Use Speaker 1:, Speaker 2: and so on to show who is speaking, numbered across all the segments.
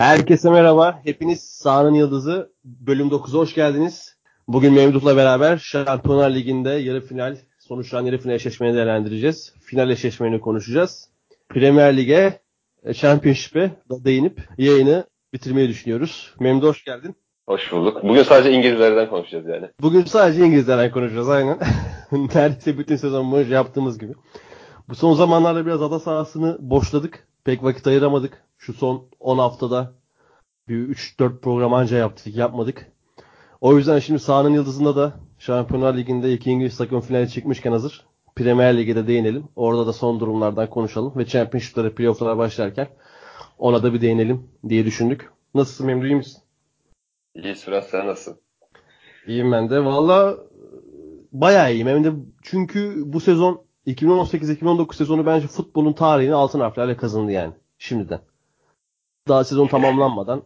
Speaker 1: Herkese merhaba. Hepiniz Sahanın Yıldızı bölüm 9'a hoş geldiniz. Bugün Memduh'la beraber Şampiyonlar Ligi'nde yarı final, sonuçlanan yarı final eşleşmeni değerlendireceğiz. Final eşleşmeni konuşacağız. Premier Lig'e, e, Championship'e değinip yayını bitirmeyi düşünüyoruz. Memduh hoş geldin.
Speaker 2: Hoş bulduk. Bugün sadece İngilizlerden konuşacağız yani.
Speaker 1: Bugün sadece İngilizlerden konuşacağız aynen. Neredeyse bütün sezon boyunca yaptığımız gibi. Bu son zamanlarda biraz ada sahasını boşladık. Pek vakit ayıramadık. Şu son 10 haftada bir 3-4 program anca yaptık, yapmadık. O yüzden şimdi sahanın yıldızında da Şampiyonlar Ligi'nde iki İngiliz takım finale çıkmışken hazır. Premier Lig'e de değinelim. Orada da son durumlardan konuşalım ve Championship'lara, playoff'lara başlarken ona da bir değinelim diye düşündük. Nasılsın Memdu iyi misin?
Speaker 2: İyi Sürat sen nasılsın?
Speaker 1: İyiyim ben de. Valla bayağı iyiyim. Hem de çünkü bu sezon 2018-2019 sezonu bence futbolun tarihini altın harflerle kazandı yani şimdiden. Daha sezon tamamlanmadan.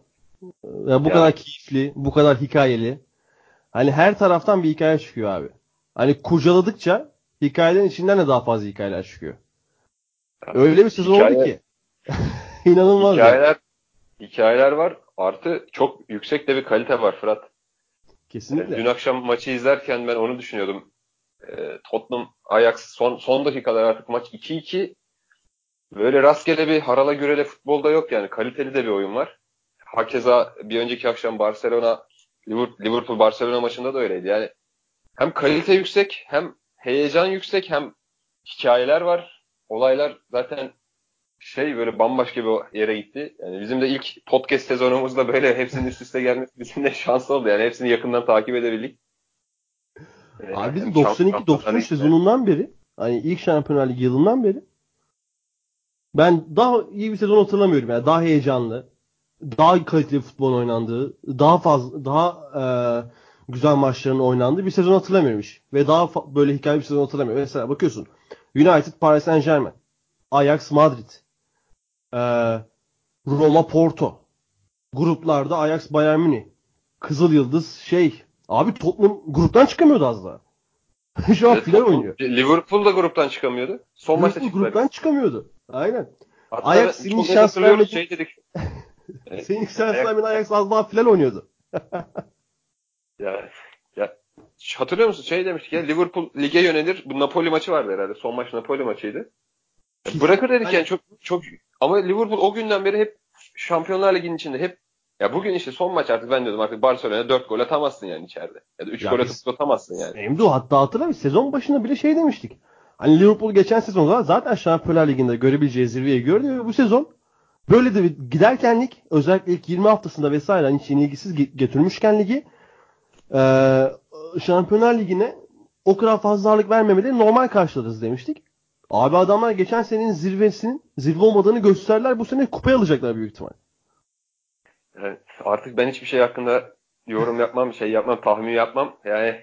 Speaker 1: Ya bu ya. kadar keyifli, bu kadar hikayeli. Hani her taraftan bir hikaye çıkıyor abi. Hani kurcaladıkça hikayelerin içinden de daha fazla hikayeler çıkıyor. Öyle bir sezon Hikaye, oldu ki. İnanılmaz.
Speaker 2: Hikayeler, ya. hikayeler var. Artı çok yüksek de bir kalite var Fırat.
Speaker 1: Kesinlikle.
Speaker 2: Dün akşam maçı izlerken ben onu düşünüyordum. Ee, Tottenham Ajax son, son dakikalar artık maç 2-2. Böyle rastgele bir harala gürele futbolda yok yani. Kaliteli de bir oyun var. Hakeza bir önceki akşam Barcelona Liverpool Barcelona maçında da öyleydi. Yani hem kalite yüksek hem heyecan yüksek hem hikayeler var. Olaylar zaten şey böyle bambaşka bir yere gitti. Yani bizim de ilk podcast sezonumuzda böyle hepsinin üst üste gelmesi bizim de şans oldu. Yani hepsini yakından takip edebildik.
Speaker 1: Abi bizim 92-93 sezonundan beri hani ilk Şampiyonlar Ligi yılından beri ben daha iyi bir sezon hatırlamıyorum yani daha heyecanlı, daha kaliteli futbol oynandığı, daha fazla daha e, güzel maçların oynandığı bir sezon hatırlamıyorum hiç. Ve daha böyle hikaye bir sezon hatırlamıyorum. Mesela bakıyorsun United Paris Saint Germain, Ajax Madrid, e, Roma Porto, gruplarda Ajax Bayern Münih, Kızıl Yıldız şey abi Tottenham gruptan çıkamıyordu az daha. Şu an evet, final oynuyor.
Speaker 2: Liverpool da gruptan çıkamıyordu. Son maçta
Speaker 1: çıktı. gruptan çıkamıyordu. Aynen. Hatta Ajax senin şans vermedi. Şey dedik. senin şans vermedi Ajax az daha final oynuyordu.
Speaker 2: ya, ya hatırlıyor musun? Şey demiştik ya Liverpool lige yönelir. Bu Napoli maçı vardı herhalde. Son maç Napoli maçıydı. Bırakır dedik yani çok çok ama Liverpool o günden beri hep Şampiyonlar Ligi'nin içinde hep ya bugün işte son maç artık ben diyordum artık Barcelona'ya 4 gol atamazsın yani içeride. Ya da 3 gol atıp atamazsın yani.
Speaker 1: Emdu hatta hatırla sezon başında bile şey demiştik. Hani Liverpool geçen sezon zaten Şampiyonlar Ligi'nde görebileceği zirveyi gördü ve bu sezon böyle de bir giderkenlik özellikle ilk 20 haftasında vesaire hani hiç ilgisiz getirmişken ligi e, Şampiyonlar Ligi'ne o kadar fazla ağırlık vermemeleri normal karşılarız demiştik. Abi adamlar geçen senenin zirvesinin zirve olmadığını gösterdiler. Bu sene kupayı alacaklar büyük ihtimal.
Speaker 2: Evet, artık ben hiçbir şey hakkında yorum yapmam, şey yapmam, tahmin yapmam. Yani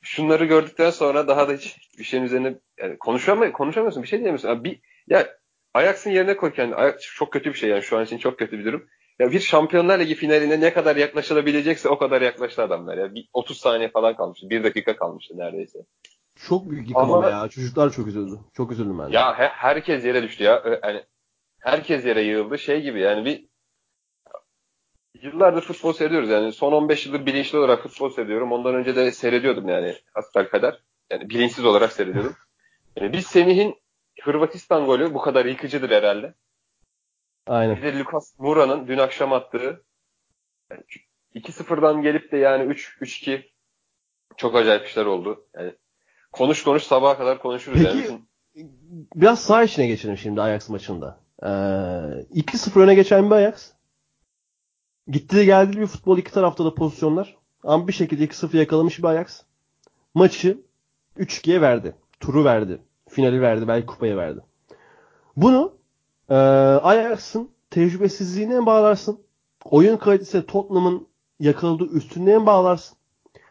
Speaker 2: şunları gördükten sonra daha da hiç bir şeyin üzerine yani konuşamay konuşamıyorsun. Bir şey diyemiyorsun. Abi bir, ya Ajax'ın yerine koy kendini. Ajax çok kötü bir şey yani şu an için çok kötü bir durum. Ya bir Şampiyonlar Ligi finaline ne kadar yaklaşılabilecekse o kadar yaklaştı adamlar. Ya bir 30 saniye falan kalmıştı. Bir dakika kalmıştı neredeyse.
Speaker 1: Çok büyük yıkım ama ya. Çocuklar çok üzüldü. Çok üzüldüm ben.
Speaker 2: Ya he, herkes yere düştü ya. Yani herkes yere yığıldı. Şey gibi yani bir yıllardır futbol seyrediyoruz yani. Son 15 yıldır bilinçli olarak futbol seyrediyorum. Ondan önce de seyrediyordum yani hasbel kadar. Yani bilinçsiz olarak seyrediyordum. Yani biz Semih'in Hırvatistan golü bu kadar yıkıcıdır herhalde.
Speaker 1: Aynen.
Speaker 2: Bir de Lucas Moura'nın dün akşam attığı yani 2-0'dan gelip de yani 3-3-2 çok acayip işler oldu. Yani konuş konuş sabaha kadar konuşuruz
Speaker 1: Peki,
Speaker 2: yani.
Speaker 1: biraz sağ içine geçelim şimdi Ajax maçında. Ee, 2-0 öne geçen bir Ajax. Gitti de geldi bir futbol iki tarafta da pozisyonlar. Ama bir şekilde 2-0 yakalamış bir Ajax. Maçı 3-2'ye verdi. Turu verdi. Finali verdi. Belki kupaya verdi. Bunu e, Ajax'ın tecrübesizliğine bağlarsın? Oyun kalitesi Tottenham'ın yakaladığı üstünlüğe mi bağlarsın?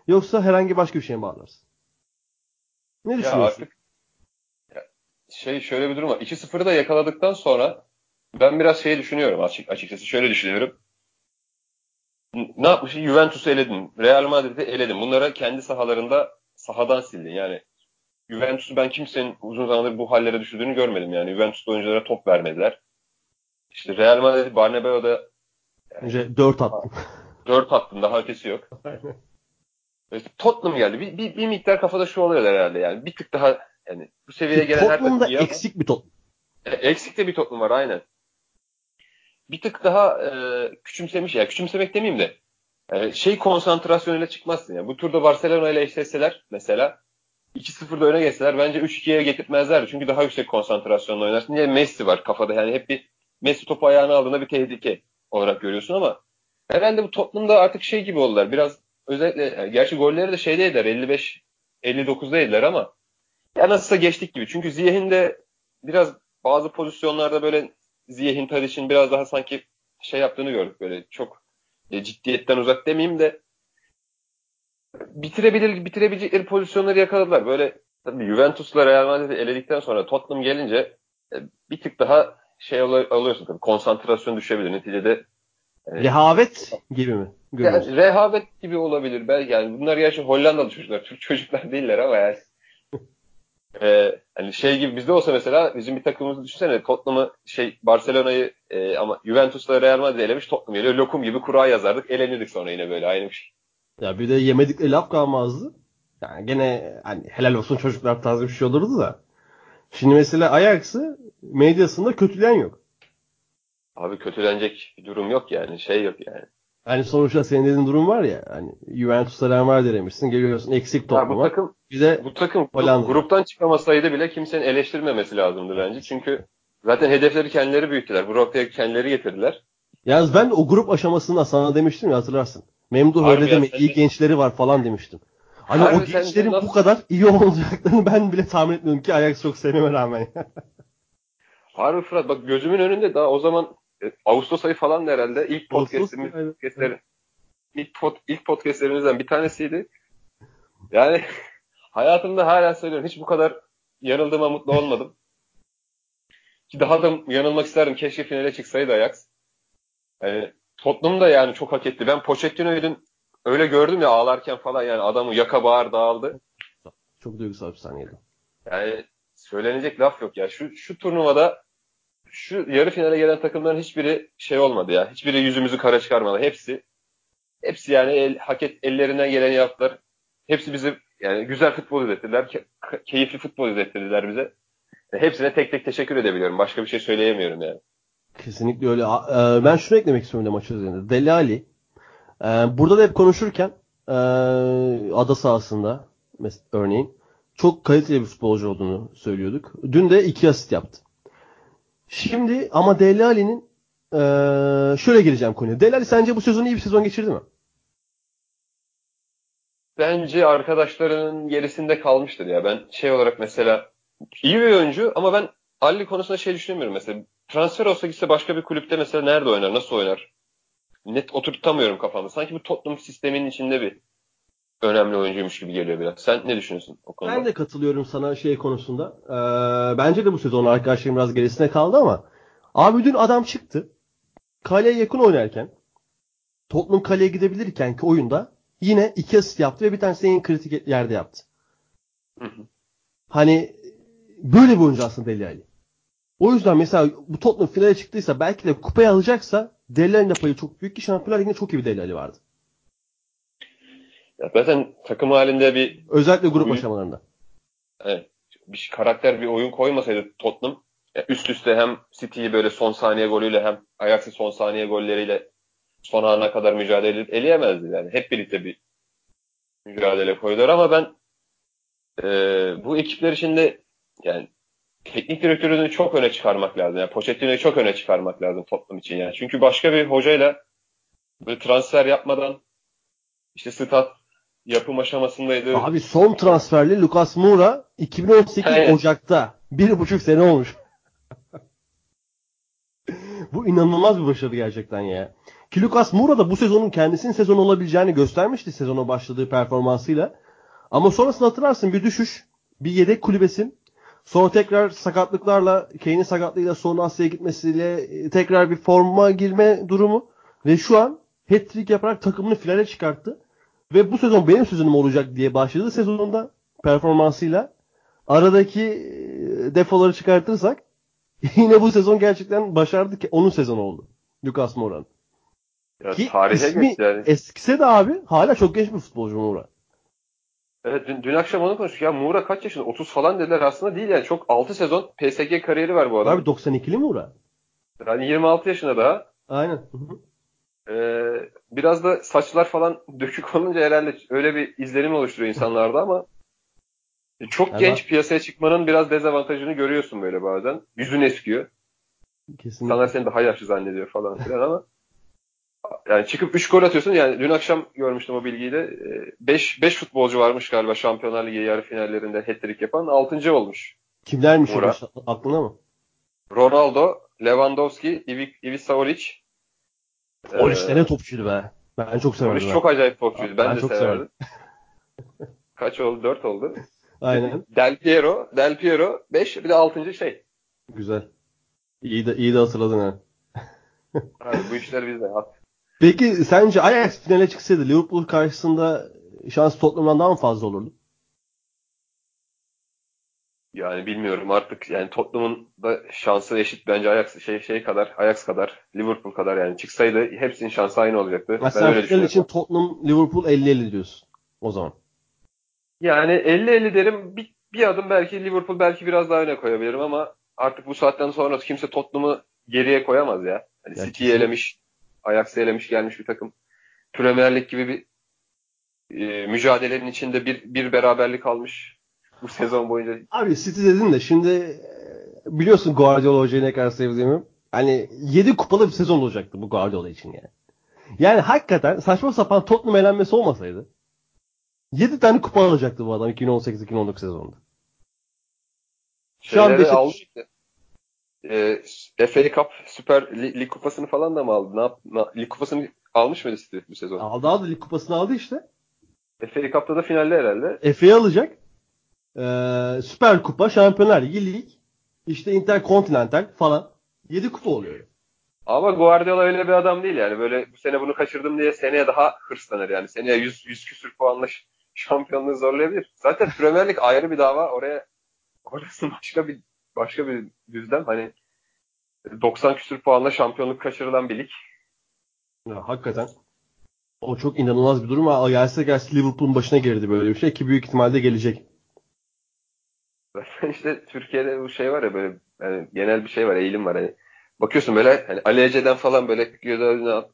Speaker 1: Yoksa herhangi başka bir şeye mi bağlarsın? Ne düşünüyorsun? Ya artık
Speaker 2: şey şöyle bir durum var. 2-0'ı da yakaladıktan sonra ben biraz şey düşünüyorum açık açıkçası. Şöyle düşünüyorum ne yapmışsın? Juventus'u eledin. Real Madrid'i eledin. Bunlara kendi sahalarında sahadan sildin. Yani Juventus'u ben kimsenin uzun zamandır bu hallere düşürdüğünü görmedim. Yani Juventus'ta oyunculara top vermediler. İşte Real Madrid Barnabeu'da
Speaker 1: Yani, 4 attım.
Speaker 2: 4 attım daha ötesi yok. Tottenham geldi. Bir, bir, bir miktar kafada şu oluyor herhalde yani. Bir tık daha yani bu seviyeye gelen
Speaker 1: her Tottenham'da eksik bir Tottenham.
Speaker 2: Eksik de bir Tottenham var aynen. Bir tık daha e, küçümsemiş ya. Küçümsemek demeyeyim de e, şey konsantrasyonuyla çıkmazsın ya. Bu turda Barcelona ile eşleşseler mesela 2-0'da öne geçseler bence 3-2'ye getirtmezlerdi. Çünkü daha yüksek konsantrasyonla oynarsın. Niye Messi var kafada yani hep bir Messi topu ayağına aldığında bir tehlike olarak görüyorsun ama herhalde bu Tottenham'da artık şey gibi oldular. Biraz özellikle yani gerçi golleri de şeydeydiler 55 59'daydılar ama ya nasılsa geçtik gibi. Çünkü Ziyeh'in de biraz bazı pozisyonlarda böyle Ziyeh'in Tadic'in biraz daha sanki şey yaptığını gördük böyle çok e, ciddiyetten uzak demeyeyim de bitirebilir bitirebilecekleri pozisyonları yakaladılar. Böyle tabii Juventus'la Real Madrid'i eledikten sonra Tottenham gelince e, bir tık daha şey alıyorsun tabii konsantrasyon düşebilir. Neticede
Speaker 1: e, rehavet gibi mi?
Speaker 2: Yani, rehavet gibi olabilir belki yani bunlar gerçi Hollandalı çocuklar, Türk çocuklar değiller ama yani ee, hani şey gibi bizde olsa mesela bizim bir takımımızı düşünsene Tottenham'ı şey Barcelona'yı e, ama Juventus'la Real Madrid elemiş Tottenham geliyor. Lokum gibi kura yazardık. Elenirdik sonra yine böyle aynı bir şey.
Speaker 1: Ya bir de yemedikleri laf kalmazdı. Yani gene hani helal olsun çocuklar tarzı bir şey olurdu da. Şimdi mesela Ajax'ı medyasında kötüleyen yok.
Speaker 2: Abi kötülenecek bir durum yok yani. Şey yok yani.
Speaker 1: Hani sonuçta senin dediğin durum var ya hani Juventus'a Real Madrid demişsin geliyorsun eksik topluma.
Speaker 2: bu takım bir de bu takım Hollanda. gruptan çıkamasaydı bile kimsenin eleştirmemesi lazımdı bence. Çünkü zaten hedefleri kendileri büyüttüler. Bu noktaya kendileri getirdiler.
Speaker 1: Yalnız ben o grup aşamasında sana demiştim ya hatırlarsın. Memduh öyle deme iyi de... gençleri var falan demiştim. Hani Harbi o gençlerin nasıl... bu kadar iyi olacaklarını ben bile tahmin etmiyorum ki Ajax çok sevmeme rağmen.
Speaker 2: Harbi Fırat bak gözümün önünde daha o zaman e, Ağustos ayı falan herhalde ilk podcast'imiz podcast'lerin ilk, pod, ilk podcast'lerimizden bir tanesiydi. Yani hayatımda hala söylüyorum hiç bu kadar yanıldığıma mutlu olmadım. Ki daha da yanılmak isterdim. Keşke finale çıksaydı Ajax. Yani Tottenham da yani çok hak etti. Ben Pochettino'yu öyle gördüm ya ağlarken falan yani adamı yaka bağır dağıldı.
Speaker 1: Çok duygusal bir sahneydi.
Speaker 2: Yani söylenecek laf yok ya. Şu şu turnuvada şu yarı finale gelen takımların hiçbiri şey olmadı ya. Hiçbiri yüzümüzü kara çıkarmadı. Hepsi hepsi yani el, hak et, ellerinden geleni yaptılar. Hepsi bizi yani güzel futbol izlettiler. Ke- keyifli futbol izlettirdiler bize. Hepsine tek tek teşekkür edebiliyorum. Başka bir şey söyleyemiyorum yani.
Speaker 1: Kesinlikle öyle. E, ben şunu eklemek istiyorum maç üzerinde. Deli Ali e, burada da hep konuşurken e, ada sahasında örneğin çok kaliteli bir futbolcu olduğunu söylüyorduk. Dün de iki asist yaptı. Şimdi ama Deli Ali'nin ee, şöyle geleceğim konuya. Deli Ali sence bu sezon iyi bir sezon geçirdi mi?
Speaker 2: Bence arkadaşlarının gerisinde kalmıştır ya. Ben şey olarak mesela iyi bir oyuncu ama ben Ali konusunda şey düşünemiyorum mesela. Transfer olsa gitse başka bir kulüpte mesela nerede oynar, nasıl oynar? Net oturtamıyorum kafamda. Sanki bu Tottenham sisteminin içinde bir önemli oyuncuymuş gibi geliyor biraz. Sen ne düşünüyorsun o konuda?
Speaker 1: Ben de katılıyorum sana şey konusunda. Ee, bence de bu sezon arkadaşlarım biraz gerisine kaldı ama abi dün adam çıktı. Kaleye yakın oynarken Tottenham kaleye gidebilirken ki oyunda yine iki asist yaptı ve bir tanesi en kritik yerde yaptı. Hı hı. Hani böyle bir oyuncu aslında Deli Ali. O yüzden mesela bu Tottenham finale çıktıysa belki de kupayı alacaksa Deli Ali'nin payı çok büyük ki Şampiyonlar Ligi'nde çok iyi bir Deli Ali vardı.
Speaker 2: Ya zaten takım halinde bir
Speaker 1: özellikle grup oyun, aşamalarında.
Speaker 2: Evet. Bir karakter bir oyun koymasaydı Tottenham üst üste hem City'yi böyle son saniye golüyle hem Ajax'ı son saniye golleriyle son ana kadar mücadele edip eleyemezdi yani. Hep birlikte bir mücadele koydular ama ben e, bu ekipler içinde yani teknik direktörünü çok öne çıkarmak lazım. Yani Pochettino'yu çok öne çıkarmak lazım toplum için yani. Çünkü başka bir hocayla böyle transfer yapmadan işte stat yapım aşamasındaydı.
Speaker 1: Abi son transferli Lucas Moura 2018 evet. Ocak'ta. Bir buçuk sene olmuş. bu inanılmaz bir başarı gerçekten ya. Ki Lucas Moura da bu sezonun kendisinin sezon olabileceğini göstermişti sezona başladığı performansıyla. Ama sonrasında hatırlarsın bir düşüş, bir yedek kulübesin. Sonra tekrar sakatlıklarla, Kane'in sakatlığıyla sonra Asya'ya gitmesiyle e, tekrar bir forma girme durumu. Ve şu an hat-trick yaparak takımını finale çıkarttı. Ve bu sezon benim sezonum olacak diye başladı sezonunda performansıyla. Aradaki e, defoları çıkartırsak yine bu sezon gerçekten başardı ki onun sezonu oldu. Lucas Moura'nın. Ya Ki tarihe ismi yani. eskise de abi hala çok genç bir futbolcu Muğra.
Speaker 2: Evet dün, dün akşam onu konuştuk. Ya Muğra kaç yaşında? 30 falan dediler aslında değil yani. Çok 6 sezon PSG kariyeri var bu adam. Abi
Speaker 1: 92'li Muğra.
Speaker 2: Yani 26 yaşında daha.
Speaker 1: Aynen.
Speaker 2: Ee, biraz da saçlar falan dökük olunca herhalde öyle bir izlenim oluşturuyor insanlarda ama e, çok evet. genç piyasaya çıkmanın biraz dezavantajını görüyorsun böyle bazen. Yüzün eskiyor. Kesinlikle. İnsanlar seni daha yaşlı zannediyor falan filan ama yani çıkıp 3 gol atıyorsun. Yani dün akşam görmüştüm o bilgiyi de. Ee, 5 5 futbolcu varmış galiba Şampiyonlar Ligi yarı finallerinde hat-trick yapan. 6. olmuş.
Speaker 1: Kimlermiş Murat. o aklına mı?
Speaker 2: Ronaldo, Lewandowski, Ivica Ivi
Speaker 1: 13 ee, sene topçuydu be. Ben çok severdim. 13
Speaker 2: çok acayip topçuydu. Ben, ben de çok severdim. Kaç oldu? 4 oldu.
Speaker 1: Aynen.
Speaker 2: Del Piero, Del Piero 5 bir de 6. şey.
Speaker 1: Güzel. İyi de iyi de hatırladın ha.
Speaker 2: Abi bu işler bizde.
Speaker 1: Peki sence Ajax finale çıksaydı Liverpool karşısında şans Tottenham'dan daha mı fazla olurdu?
Speaker 2: Yani bilmiyorum artık yani Tottenham'ın da şansı eşit bence Ajax şey şey kadar Ajax kadar Liverpool kadar yani çıksaydı hepsinin şansı aynı olacaktı.
Speaker 1: Mesela ben öyle final için Tottenham Liverpool 50-50 diyorsun o zaman.
Speaker 2: Yani 50-50 derim bir, bir adım belki Liverpool belki biraz daha öne koyabilirim ama artık bu saatten sonra kimse Tottenham'ı geriye koyamaz ya. Hani City'yi elemiş, Ajax'ı elemiş gelmiş bir takım. Premier Lig gibi bir e, mücadelenin içinde bir, bir beraberlik almış bu sezon boyunca.
Speaker 1: Abi City dedin de şimdi e, biliyorsun Guardiola hocayı ne kadar sevdiğimi. Hani 7 kupalı bir sezon olacaktı bu Guardiola için yani. Yani hakikaten saçma sapan Tottenham elenmesi olmasaydı 7 tane kupa alacaktı bu adam 2018-2019 sezonunda.
Speaker 2: Şu an Beşiktaş... Ee, FA Cup Süper Lig, kupasını falan da mı aldı? Ne yap, na, lig kupasını almış mıydı City bu sezon?
Speaker 1: Aldı aldı lig kupasını aldı işte.
Speaker 2: FA Cup'ta da finalde herhalde.
Speaker 1: FA'yı alacak. Ee, Süper Kupa, Şampiyonlar Ligi, Lig, işte Intercontinental falan. 7 kupa oluyor.
Speaker 2: Ama Guardiola öyle bir adam değil yani. Böyle bu sene bunu kaçırdım diye seneye daha hırslanır yani. Seneye 100, 100 küsür puanla şampiyonluğu zorlayabilir. Zaten Premier Lig ayrı bir dava. Oraya orası başka bir başka bir düzlem. Hani 90 küsür puanla şampiyonluk kaçırılan bir lig.
Speaker 1: Ya, hakikaten. O çok inanılmaz bir durum. Gelse gelse Liverpool'un başına gelirdi böyle bir şey ki büyük ihtimalle gelecek.
Speaker 2: İşte Türkiye'de bu şey var ya böyle yani genel bir şey var, eğilim var. Hani bakıyorsun böyle hani Ali Ece'den falan böyle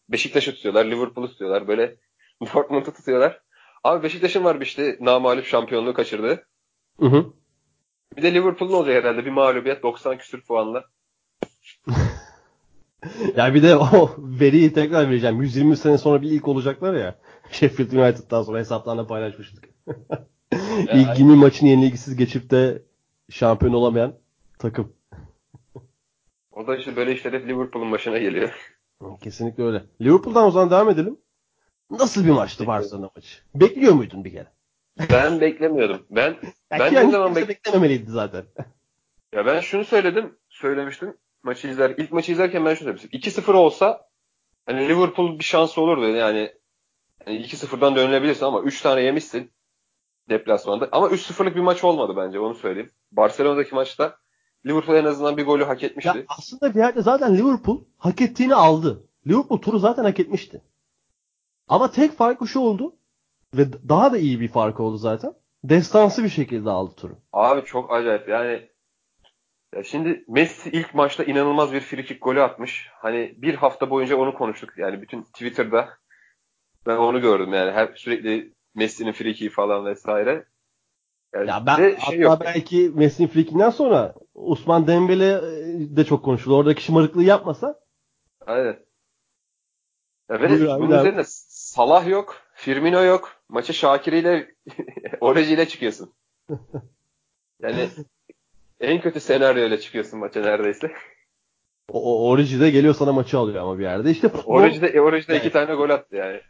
Speaker 2: Beşiktaş'ı tutuyorlar, Liverpool'u tutuyorlar, böyle Dortmund'u tutuyorlar. Abi Beşiktaş'ın var bir işte namalip şampiyonluğu kaçırdı.
Speaker 1: Hı hı.
Speaker 2: Bir de Liverpool'un olacak herhalde bir mağlubiyet 90 küsür puanla.
Speaker 1: ya bir de o veriyi tekrar vereceğim. 120 sene sonra bir ilk olacaklar ya. Sheffield United'dan sonra hesaplarında paylaşmıştık. İlk 20 maçını yenilgisiz geçip de şampiyon olamayan takım.
Speaker 2: O da işte böyle işler hep Liverpool'un başına geliyor.
Speaker 1: Kesinlikle öyle. Liverpool'dan o zaman devam edelim. Nasıl bir maçtı Barcelona maçı? Bekliyor muydun bir kere?
Speaker 2: Ben beklemiyordum. Ben
Speaker 1: ya ben ne zaman bek beklememeliydi zaten.
Speaker 2: Ya ben şunu söyledim, söylemiştim. Maçı izler, ilk maçı izlerken ben şunu söylemiştim. 2-0 olsa hani Liverpool bir şansı olurdu. Yani, yani 2-0'dan dönülebilirsin ama 3 tane yemişsin deplasmanda. Ama 3-0'lık bir maç olmadı bence onu söyleyeyim. Barcelona'daki maçta Liverpool en azından bir golü hak etmişti.
Speaker 1: Ya aslında bir yerde zaten Liverpool hak ettiğini aldı. Liverpool turu zaten hak etmişti. Ama tek farkı şu oldu ve daha da iyi bir fark oldu zaten. Destansı bir şekilde aldı turu.
Speaker 2: Abi çok acayip yani ya şimdi Messi ilk maçta inanılmaz bir frikik golü atmış. Hani bir hafta boyunca onu konuştuk. Yani bütün Twitter'da ben onu gördüm yani. Her sürekli Messi'nin frikiği falan vesaire.
Speaker 1: Yani ya ben şey hatta yok. belki Messi'nin frikinden sonra Osman Dembele e, de çok konuşuldu. Oradaki şımarıklığı yapmasa.
Speaker 2: Aynen. Ya ve bunun üzerine Salah yok, Firmino yok. Maçı Şakir ile Oreci ile çıkıyorsun. Yani en kötü senaryo ile çıkıyorsun maça neredeyse.
Speaker 1: O, o Origi de geliyor sana maçı alıyor ama bir yerde. İşte
Speaker 2: futbol... Origi de, Origi de yani. iki tane gol attı yani.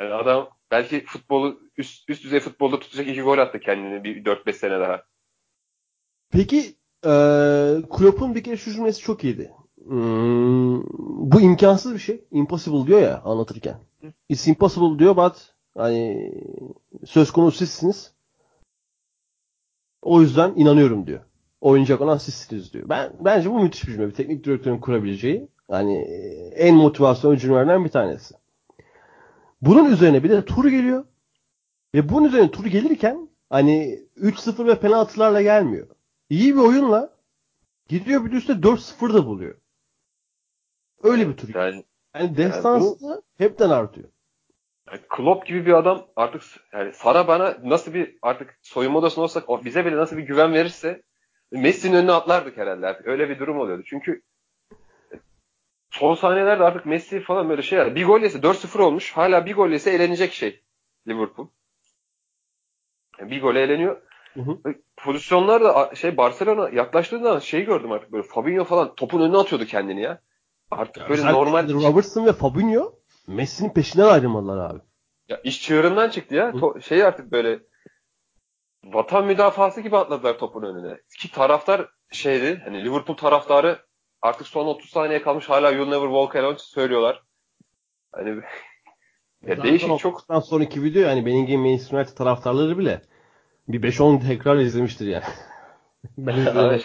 Speaker 2: Yani adam belki futbolu üst, üst düzey futbolda tutacak iki gol attı kendini bir 4-5 sene daha.
Speaker 1: Peki e, Klopp'un bir kere şu cümlesi çok iyiydi. Hmm, bu imkansız bir şey. Impossible diyor ya anlatırken. It's impossible diyor but hani söz konusu sizsiniz. O yüzden inanıyorum diyor. Oynayacak olan sizsiniz diyor. Ben bence bu müthiş bir cümle. Bir teknik direktörün kurabileceği. Hani en motivasyon oyuncularından bir tanesi. Bunun üzerine bir de tur geliyor. Ve bunun üzerine tur gelirken hani 3-0 ve penaltılarla gelmiyor. İyi bir oyunla gidiyor bir de üstte 4-0 da buluyor. Öyle bir tur. Yani, yani destansı yani bu, hepten artıyor.
Speaker 2: Yani Klopp gibi bir adam artık yani sana bana nasıl bir artık soyunma odasında olsak bize bile nasıl bir güven verirse Messi'nin önüne atlardık herhalde artık. Öyle bir durum oluyordu. Çünkü son saniyelerde artık Messi falan böyle şeyler. Bir gol yese 4-0 olmuş. Hala bir gol yese elenecek şey Liverpool. Yani bir gole eleniyor. Hı hı. Pozisyonlarda şey Barcelona yaklaştığında şeyi gördüm artık böyle Fabinho falan topun önüne atıyordu kendini ya. Artık ya böyle normal
Speaker 1: Robertson ve Fabinho Messi'nin peşinden ayrılmadılar abi.
Speaker 2: Ya iş çığırından çıktı ya. To- şey artık böyle vatan müdafası gibi atladılar topun önüne. Ki taraftar şeydi hani Liverpool taraftarı artık son 30 saniye kalmış hala You'll Never Walk Alone söylüyorlar. Hani
Speaker 1: ya değişik çok. sonraki video yani gibi Manchester United taraftarları bile bir 5-10 tekrar izlemiştir yani. ben izledim.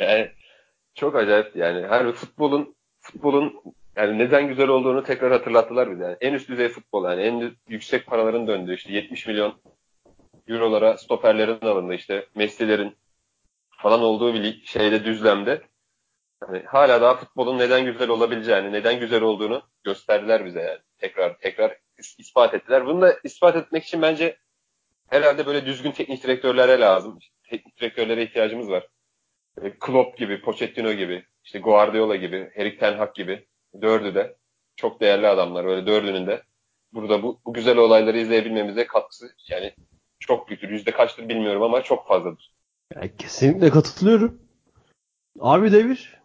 Speaker 2: yani çok acayip yani her futbolun futbolun yani neden güzel olduğunu tekrar hatırlattılar bize. Yani en üst düzey futbol yani en yüksek paraların döndüğü işte 70 milyon eurolara stoperlerin alındı işte Messi'lerin falan olduğu bir şeyde düzlemde yani hala daha futbolun neden güzel olabileceğini, neden güzel olduğunu gösterdiler bize yani. Tekrar tekrar ispat ettiler. Bunu da ispat etmek için bence herhalde böyle düzgün teknik direktörlere lazım. Teknik direktörlere ihtiyacımız var. Klopp gibi, Pochettino gibi, işte Guardiola gibi, Erik Ten Hag gibi dördü de çok değerli adamlar. Öyle dördünün de burada bu, bu güzel olayları izleyebilmemize katkısı yani çok büyüktür. Yüzde kaçtır bilmiyorum ama çok fazladır.
Speaker 1: Ya kesinlikle katılıyorum. Abi devir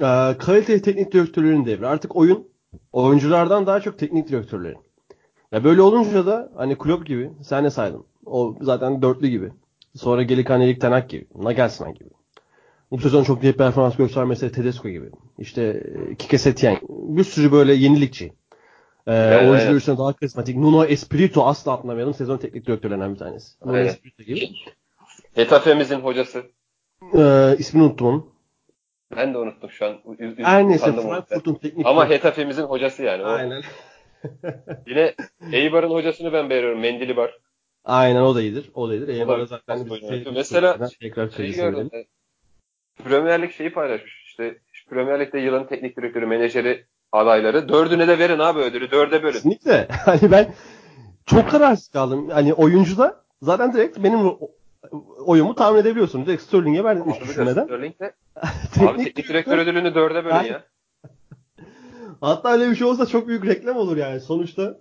Speaker 1: e, kaliteli teknik direktörlerin devri. Artık oyun oyunculardan daha çok teknik direktörlerin. Ya böyle olunca da hani Klopp gibi sen ne saydın? O zaten dörtlü gibi. Sonra Gelikan Erik Tenak gibi. Nagelsmann gibi. Bu sezon çok iyi performans göstermesi Tedesco gibi. İşte e, Kike Setien. Bir sürü böyle yenilikçi. Ee, evet, oyuncular evet. üstüne daha karizmatik. Nuno Espirito asla atlamayalım. Sezon teknik direktörlerinden bir tanesi. Nuno evet. Espirito
Speaker 2: gibi. Getafe'mizin hocası.
Speaker 1: Ee, ismini unuttum onun.
Speaker 2: Ben de unuttum şu an.
Speaker 1: Her neyse Frankfurt'un teknik
Speaker 2: Ama Getafe'mizin hocası yani. O.
Speaker 1: Aynen.
Speaker 2: Yine Eibar'ın hocasını ben beğeniyorum. Mendilibar.
Speaker 1: Aynen o da iyidir. O da iyidir. Eibar'a
Speaker 2: zaten Mesela tekrar şey gördüm. Premier Lig şeyi paylaşmış. İşte Premier Lig'de yılın teknik direktörü, menajeri adayları. Dördüne de verin abi ödülü. Dörde bölün.
Speaker 1: Kesinlikle. Hani ben çok kararsız kaldım. Hani oyuncuda zaten direkt benim oyumu tahmin edebiliyorsun. Direkt Sterling'e verdim hiç düşünmeden.
Speaker 2: Sterling'de teknik abi teknik direktör ödülünü dörde bölün ya.
Speaker 1: Hatta öyle bir şey olsa çok büyük reklam olur yani. Sonuçta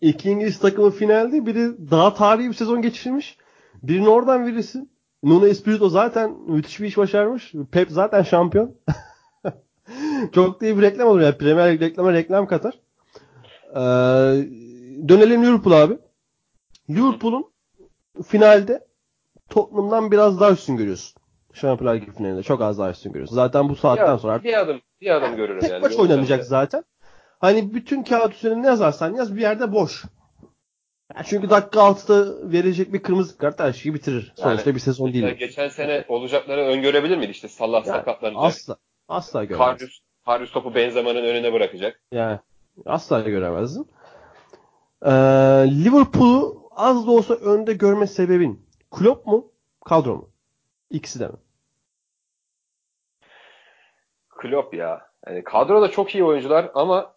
Speaker 1: iki İngiliz takımı finalde biri daha tarihi bir sezon geçirmiş. Birini oradan verirsin. Nuno Espirito zaten müthiş bir iş başarmış. Pep zaten şampiyon. Çok iyi bir reklam olur yani. Premier Lig reklama reklam katar. Ee, dönelim Liverpool abi. Liverpool'un finalde Tottenham'dan biraz daha üstün görüyorsun. Şampiyonlar Ligi finalinde çok az daha üstün görüyorsun. Zaten bu saatten
Speaker 2: bir
Speaker 1: sonra artık
Speaker 2: bir adım bir adım görürüm
Speaker 1: tek
Speaker 2: yani.
Speaker 1: maç oynanacak zaten. Hani bütün kağıt üzerinde ne yazarsan yaz bir yerde boş. Yani çünkü dakika 6'da verecek bir kırmızı kart her şeyi bitirir. Sonuçta yani, bir sezon değil.
Speaker 2: Geçen sene olacakları öngörebilir miydi? İşte Salah yani, sakatlanacak.
Speaker 1: Asla. Asla göremez.
Speaker 2: Karius, Karius topu Benzema'nın önüne bırakacak.
Speaker 1: Yani asla göremezdim. Ee, Liverpool'u az da olsa önde görme sebebin Klopp mu? Kadro mu? İkisi de mi?
Speaker 2: Klopp ya. Yani kadroda çok iyi oyuncular ama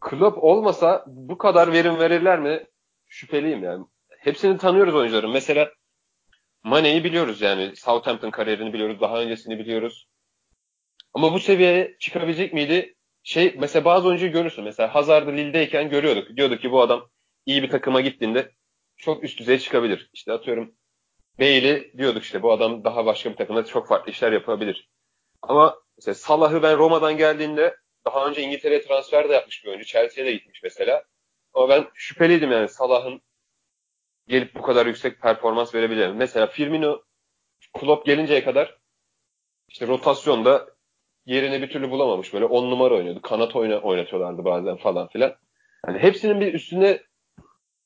Speaker 2: Klopp olmasa bu kadar verim verirler mi? Şüpheliyim yani. Hepsini tanıyoruz oyuncuların. Mesela Mane'yi biliyoruz yani. Southampton kariyerini biliyoruz. Daha öncesini biliyoruz. Ama bu seviyeye çıkabilecek miydi? Şey mesela bazı oyuncuyu görürsün. Mesela Hazard'ı Lille'deyken görüyorduk. Diyorduk ki bu adam iyi bir takıma gittiğinde çok üst düzeye çıkabilir. İşte atıyorum Bale'i diyorduk işte bu adam daha başka bir takımda çok farklı işler yapabilir. Ama mesela Salah'ı ben Roma'dan geldiğinde daha önce İngiltere'ye transfer de yapmış bir oyuncu. Chelsea'ye de gitmiş mesela. Ama ben şüpheliydim yani Salah'ın gelip bu kadar yüksek performans verebilir. Mesela Firmino Klopp gelinceye kadar işte rotasyonda yerini bir türlü bulamamış. Böyle on numara oynuyordu. Kanat oyna, oynatıyorlardı bazen falan filan. Yani hepsinin bir üstünde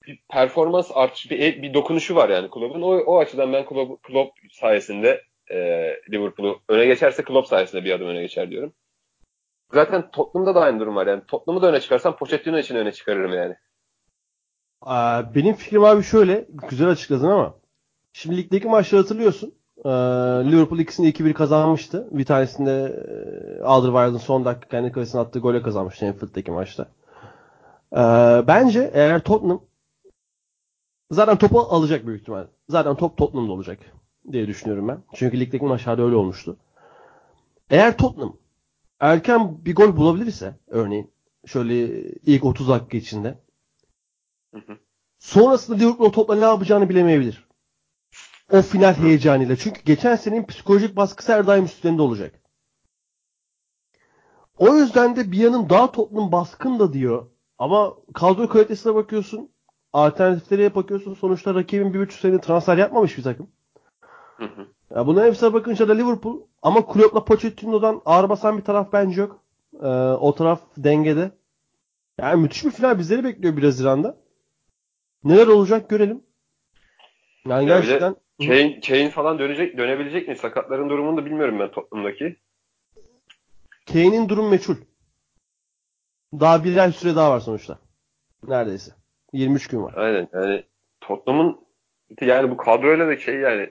Speaker 2: bir performans artışı, bir, bir dokunuşu var yani Klopp'un. O, o açıdan ben Klopp, Klopp sayesinde e, Liverpool'u öne geçerse Klopp sayesinde bir adım öne geçer diyorum. Zaten Tottenham'da da aynı durum var. Yani Tottenham'ı da öne çıkarsam Pochettino için öne çıkarırım yani.
Speaker 1: Benim fikrim abi şöyle. Güzel açıkladın ama. Şimdi ligdeki maçları hatırlıyorsun. Liverpool ikisini 2-1 kazanmıştı. Bir tanesinde Alderweireld'ın son dakika kendi kalesine attığı gole kazanmıştı Anfield'daki maçta. Bence eğer Tottenham zaten topu alacak büyük ihtimal. Zaten top Tottenham'da olacak diye düşünüyorum ben. Çünkü ligdeki maçlarda öyle olmuştu. Eğer Tottenham erken bir gol bulabilirse örneğin şöyle ilk 30 dakika içinde hı hı. sonrasında Liverpool topla ne yapacağını bilemeyebilir. O final heyecanıyla. Çünkü geçen senenin psikolojik baskısı her daim üstlerinde olacak. O yüzden de bir yanın daha Tottenham baskın da diyor. Ama kadro kalitesine bakıyorsun. Alternatiflere bakıyorsun. Sonuçta rakibin bir buçuk sene transfer yapmamış bir takım. Hı hı. Ya buna hepsine bakınca da Liverpool ama Klopp'la Pochettino'dan ağır basan bir taraf bence yok. Ee, o taraf dengede. Yani müthiş bir final bizleri bekliyor bir Haziran'da. Neler olacak görelim.
Speaker 2: Yani ya gerçekten Kane, Kane falan dönecek, dönebilecek mi? Sakatların durumunu da bilmiyorum ben Tottenham'daki.
Speaker 1: Kane'in durum meçhul. Daha bir ay süre daha var sonuçta. Neredeyse. 23 gün var.
Speaker 2: Aynen. Yani Tottenham'ın yani bu kadroyla da şey yani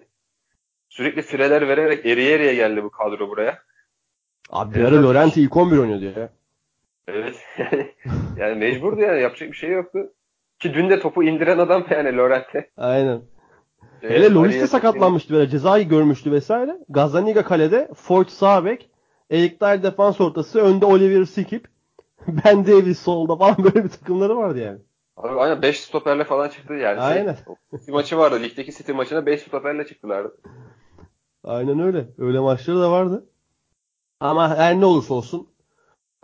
Speaker 2: sürekli fireler vererek eriye eriye geldi bu kadro buraya.
Speaker 1: Abi bir ara Lorente ilk 11 oynuyordu ya.
Speaker 2: Evet. yani mecburdu yani yapacak bir şey yoktu. Ki dün de topu indiren adam yani Lorente.
Speaker 1: Aynen. Evet, Hele Loris de sakatlanmıştı böyle cezayı görmüştü vesaire. Gazaniga kalede, Fort sağ bek, Erik Dyer defans ortası, önde Oliver Skip, Ben Davis solda falan böyle bir takımları vardı yani.
Speaker 2: Abi aynen 5 stoperle falan çıktı yani. Aynen. City maçı vardı. Ligdeki City maçına 5 stoperle çıktılardı.
Speaker 1: Aynen öyle. Öyle maçları da vardı. Ama her ne olursa olsun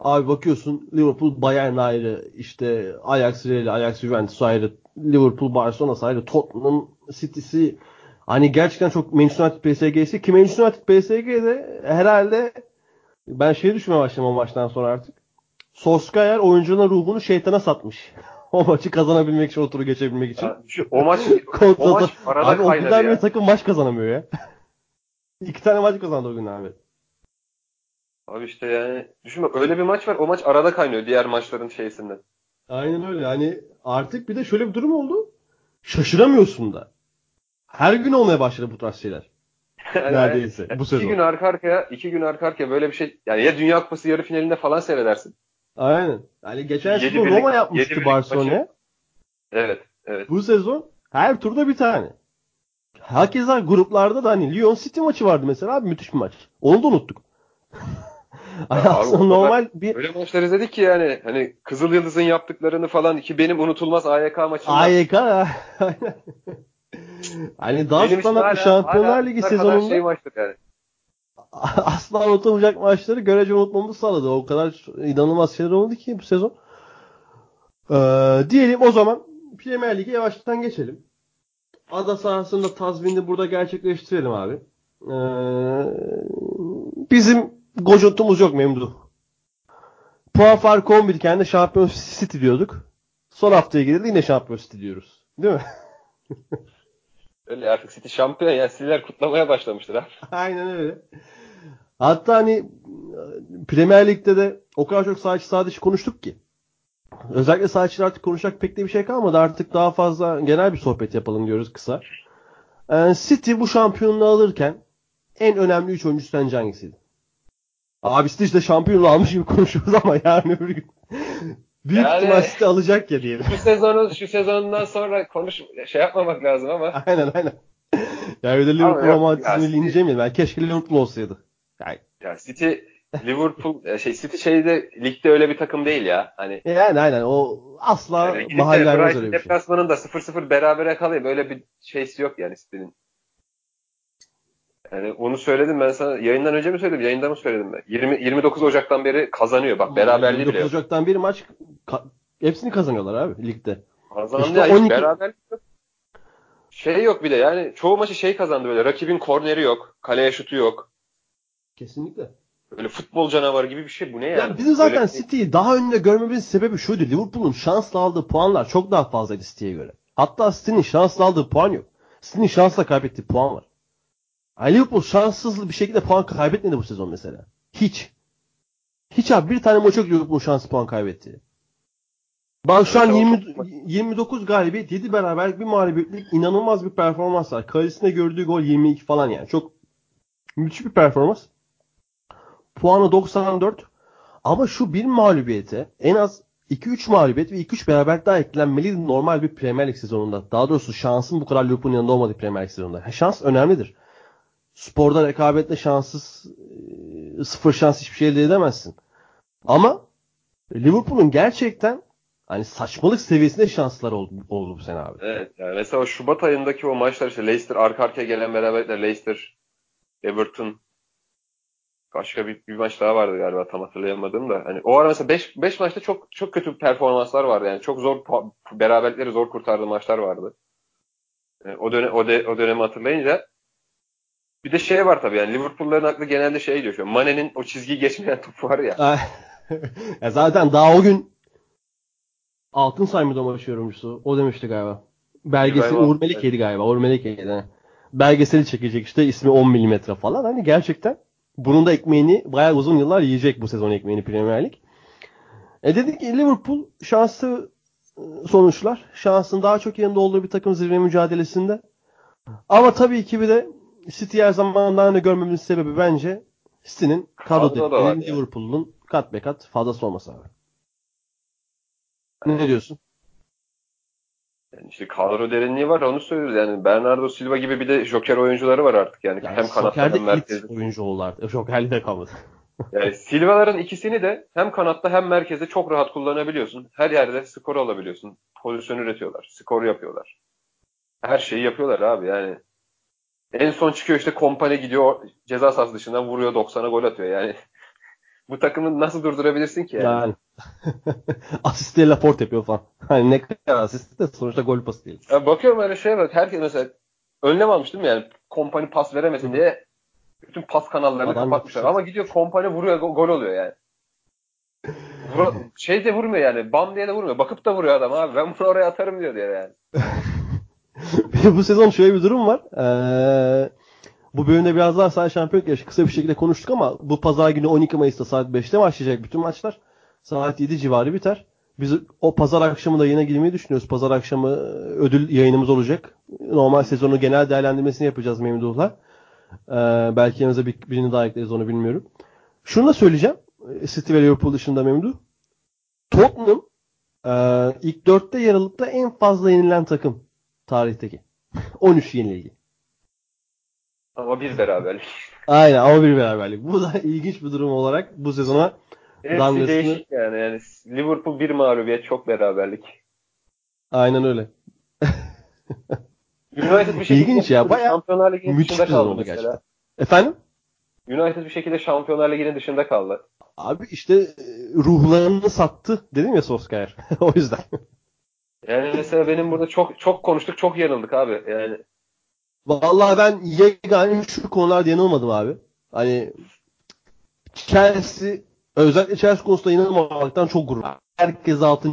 Speaker 1: abi bakıyorsun Liverpool Bayern ayrı, işte Ajax Real, Ajax Juventus ayrı, Liverpool Barcelona ayrı, Tottenham City'si hani gerçekten çok Manchester United PSG'si ki Manchester United PSG'de herhalde ben şey düşünmeye başladım o maçtan sonra artık. Solskjaer oyuncunun ruhunu şeytana satmış. o maçı kazanabilmek için, o turu geçebilmek için.
Speaker 2: Ya, şu, o maç, o maç arada
Speaker 1: abi, o günden bir takım maç kazanamıyor ya. İki tane maç kazandı o gün abi.
Speaker 2: Abi işte yani düşün bak öyle bir maç var o maç arada kaynıyor diğer maçların şeysinden.
Speaker 1: Aynen öyle. Yani artık bir de şöyle bir durum oldu. Şaşıramıyorsun da. Her gün olmaya başladı bu tarz şeyler. Neredeyse yani, bu sezon.
Speaker 2: İki gün arka arkaya, iki gün arka arkaya böyle bir şey. Yani ya Dünya Kupası yarı finalinde falan seyredersin.
Speaker 1: Aynen. Yani geçen sezon Roma yapmıştı Barcelona.
Speaker 2: Evet, evet.
Speaker 1: Bu sezon her turda bir tane. Hakeza gruplarda da hani Lyon City maçı vardı mesela abi müthiş bir maç. Onu da unuttuk.
Speaker 2: Aslında normal bir öyle maçlar izledik ki yani hani Kızıl Yıldız'ın yaptıklarını falan ki benim unutulmaz AYK maçında.
Speaker 1: AYK Hani daha sonra Şampiyonlar Ligi sezonunda şey yani. asla unutamayacak maçları görece unutmamızı sağladı. O kadar inanılmaz şeyler oldu ki bu sezon. Ee, diyelim o zaman Premier Lig'e yavaştan geçelim. Ada sahasında tazmini burada gerçekleştirelim abi. Ee, bizim gocutumuz yok Memduh. Puan farkı 11 iken de Şampiyon City diyorduk. Son haftaya geldi yine Şampiyon City diyoruz. Değil mi?
Speaker 2: öyle artık City şampiyon ya. City'ler kutlamaya başlamıştır ha.
Speaker 1: Aynen öyle. Hatta hani Premier Lig'de de o kadar çok sağ içi sağ dışı konuştuk ki. Özellikle sağ artık konuşacak pek de bir şey kalmadı. Artık daha fazla genel bir sohbet yapalım diyoruz kısa. Ee, City bu şampiyonluğu alırken en önemli 3 oyuncu sence hangisiydi? Abi City işte şampiyonluğu almış gibi konuşuyoruz ama yani öbür gün. Büyük yani, ihtimal City alacak ya diyelim.
Speaker 2: Şu sezonu şu sezonundan sonra konuş şey yapmamak lazım ama.
Speaker 1: Aynen aynen. Ya öyle Liverpool romantizmini lineceğim Ben keşke Liverpool olsaydı.
Speaker 2: Yani, ya City Liverpool şey City şeyde ligde öyle bir takım değil ya. Hani
Speaker 1: yani aynen o asla yani mahalle öyle bir şey.
Speaker 2: Deplasmanın da 0-0 berabere kalıyor. Böyle bir şeysi yok yani City'nin. Yani onu söyledim ben sana yayından önce mi söyledim? Yayında mı söyledim ben? 20 29 Ocak'tan beri kazanıyor. Bak beraberliği 29
Speaker 1: bile. Ocak'tan beri maç ka- hepsini kazanıyorlar abi ligde.
Speaker 2: Kazandı işte ya, 12... beraberlik yok. Şey yok bir de yani çoğu maçı şey kazandı böyle. Rakibin korneri yok. Kaleye şutu yok.
Speaker 1: Kesinlikle.
Speaker 2: Böyle futbol canavarı gibi bir şey. Bu ne yani?
Speaker 1: Ya bizim zaten Böyle... City'yi daha önde görmemizin sebebi şuydu. Liverpool'un şansla aldığı puanlar çok daha fazlaydı City'ye göre. Hatta City'nin şansla aldığı puan yok. City'nin şansla kaybettiği puan var. Yani Liverpool şanssız bir şekilde puan kaybetmedi bu sezon mesela. Hiç. Hiç abi bir tane maç yok Liverpool şans puan kaybetti. Bak şu an 20, 29 galibiyet 7 beraberlik bir mağlubiyetlik inanılmaz bir performans var. Kalesinde gördüğü gol 22 falan yani. Çok müthiş bir performans. Puanı 94. Ama şu bir mağlubiyete en az 2-3 mağlubiyet ve 2-3 beraberlik daha eklenmeliydi normal bir Premier Lig sezonunda. Daha doğrusu şansın bu kadar Liverpool'un yanında olmadığı Premier Lig sezonunda. şans önemlidir. Sporda rekabetle şanssız sıfır şans hiçbir şey elde edemezsin. Ama Liverpool'un gerçekten hani saçmalık seviyesinde şanslar oldu, oldu bu sene abi.
Speaker 2: Evet yani mesela Şubat ayındaki o maçlar işte Leicester arka arkaya gelen beraberlikler Leicester, Everton başka bir, bir maç daha vardı galiba tam hatırlayamadım da. Hani o ara mesela 5 5 maçta çok çok kötü performanslar vardı. Yani çok zor beraberlikleri zor kurtardığı maçlar vardı. Yani o dönem o, de, o dönemi hatırlayınca bir de şey var tabii yani Liverpool'ların aklı genelde şey diyor şu Mane'nin o çizgiyi geçmeyen topu var ya.
Speaker 1: ya zaten daha o gün Altın Saymı'da maç yorumcusu. O demişti galiba. Belgesel Uğur Melike'ydi galiba. Uğur Melike'ydi. Belgeseli çekecek işte ismi 10 mm falan. Hani gerçekten bunun da ekmeğini bayağı uzun yıllar yiyecek bu sezon ekmeğini Premier Lig. E dedik ki Liverpool şanslı ıı, sonuçlar. Şansın daha çok yanında olduğu bir takım zirve mücadelesinde. Ama tabii ki bir de City her zaman daha ne görmemizin sebebi bence City'nin kadro Liverpool'un kat be kat fazlası olması abi. Ne diyorsun?
Speaker 2: Yani işte kadro derinliği var onu söylüyoruz. Yani Bernardo Silva gibi bir de joker oyuncuları var artık. Yani, yani hem kanatta hem merkezde.
Speaker 1: oyuncu oldu artık. Jokerli de kalmadı.
Speaker 2: yani Silva'ların ikisini de hem kanatta hem merkezde çok rahat kullanabiliyorsun. Her yerde skor alabiliyorsun. Pozisyon üretiyorlar. Skor yapıyorlar. Her şeyi yapıyorlar abi yani. En son çıkıyor işte kompane gidiyor ceza sahası dışından vuruyor 90'a gol atıyor yani. bu takımı nasıl durdurabilirsin ki yani? yani.
Speaker 1: Asistleri Laporte yapıyor falan. Hani ne kadar asist de sonuçta gol pası değil.
Speaker 2: Ya bakıyorum öyle şey var. Herkes mesela önlem almış değil mi yani? Kompani pas veremesin diye bütün pas kanallarını Adam kapatmışlar. Ama gidiyor kompani vuruyor gol oluyor yani. Vur, şey de vurmuyor yani. Bam diye de vurmuyor. Bakıp da vuruyor adam abi. Ben bunu oraya atarım diyor diye yani.
Speaker 1: bu sezon şöyle bir durum var. Ee, bu bölümde biraz daha sadece şampiyonluk yarışı kısa bir şekilde konuştuk ama bu pazar günü 12 Mayıs'ta saat 5'te başlayacak bütün maçlar. Saat 7 civarı biter. Biz o pazar akşamı da yine girmeyi düşünüyoruz. Pazar akşamı e, ödül yayınımız olacak. Normal sezonu genel değerlendirmesini yapacağız Memduh'la. Ee, belki yanımıza bir, birini daha ekleriz onu bilmiyorum. Şunu da söyleyeceğim. E, City ve Liverpool dışında Memduh. Tottenham e, ilk dörtte yer alıp da en fazla yenilen takım tarihteki. 13 yenilgi.
Speaker 2: Ama bir beraberlik.
Speaker 1: Aynen ama bir beraberlik. Bu da ilginç bir durum olarak bu sezona
Speaker 2: Hepsi değişik yani. yani. Liverpool bir mağlubiyet çok beraberlik.
Speaker 1: Aynen öyle.
Speaker 2: United bir şekilde
Speaker 1: İlginç ya. Bayağı Şampiyonlar Ligi'nin dışında kaldı mesela. Gerçekten. Efendim?
Speaker 2: United bir şekilde Şampiyonlar Ligi'nin dışında kaldı.
Speaker 1: Abi işte e, ruhlarını sattı dedim ya Solskjaer. o yüzden.
Speaker 2: Yani mesela benim burada çok çok konuştuk, çok yanıldık abi. Yani
Speaker 1: Vallahi ben yegane şu konularda yanılmadım abi. Hani Chelsea özellikle Chelsea konusunda yanılmamaktan çok gurur. Herkes 6.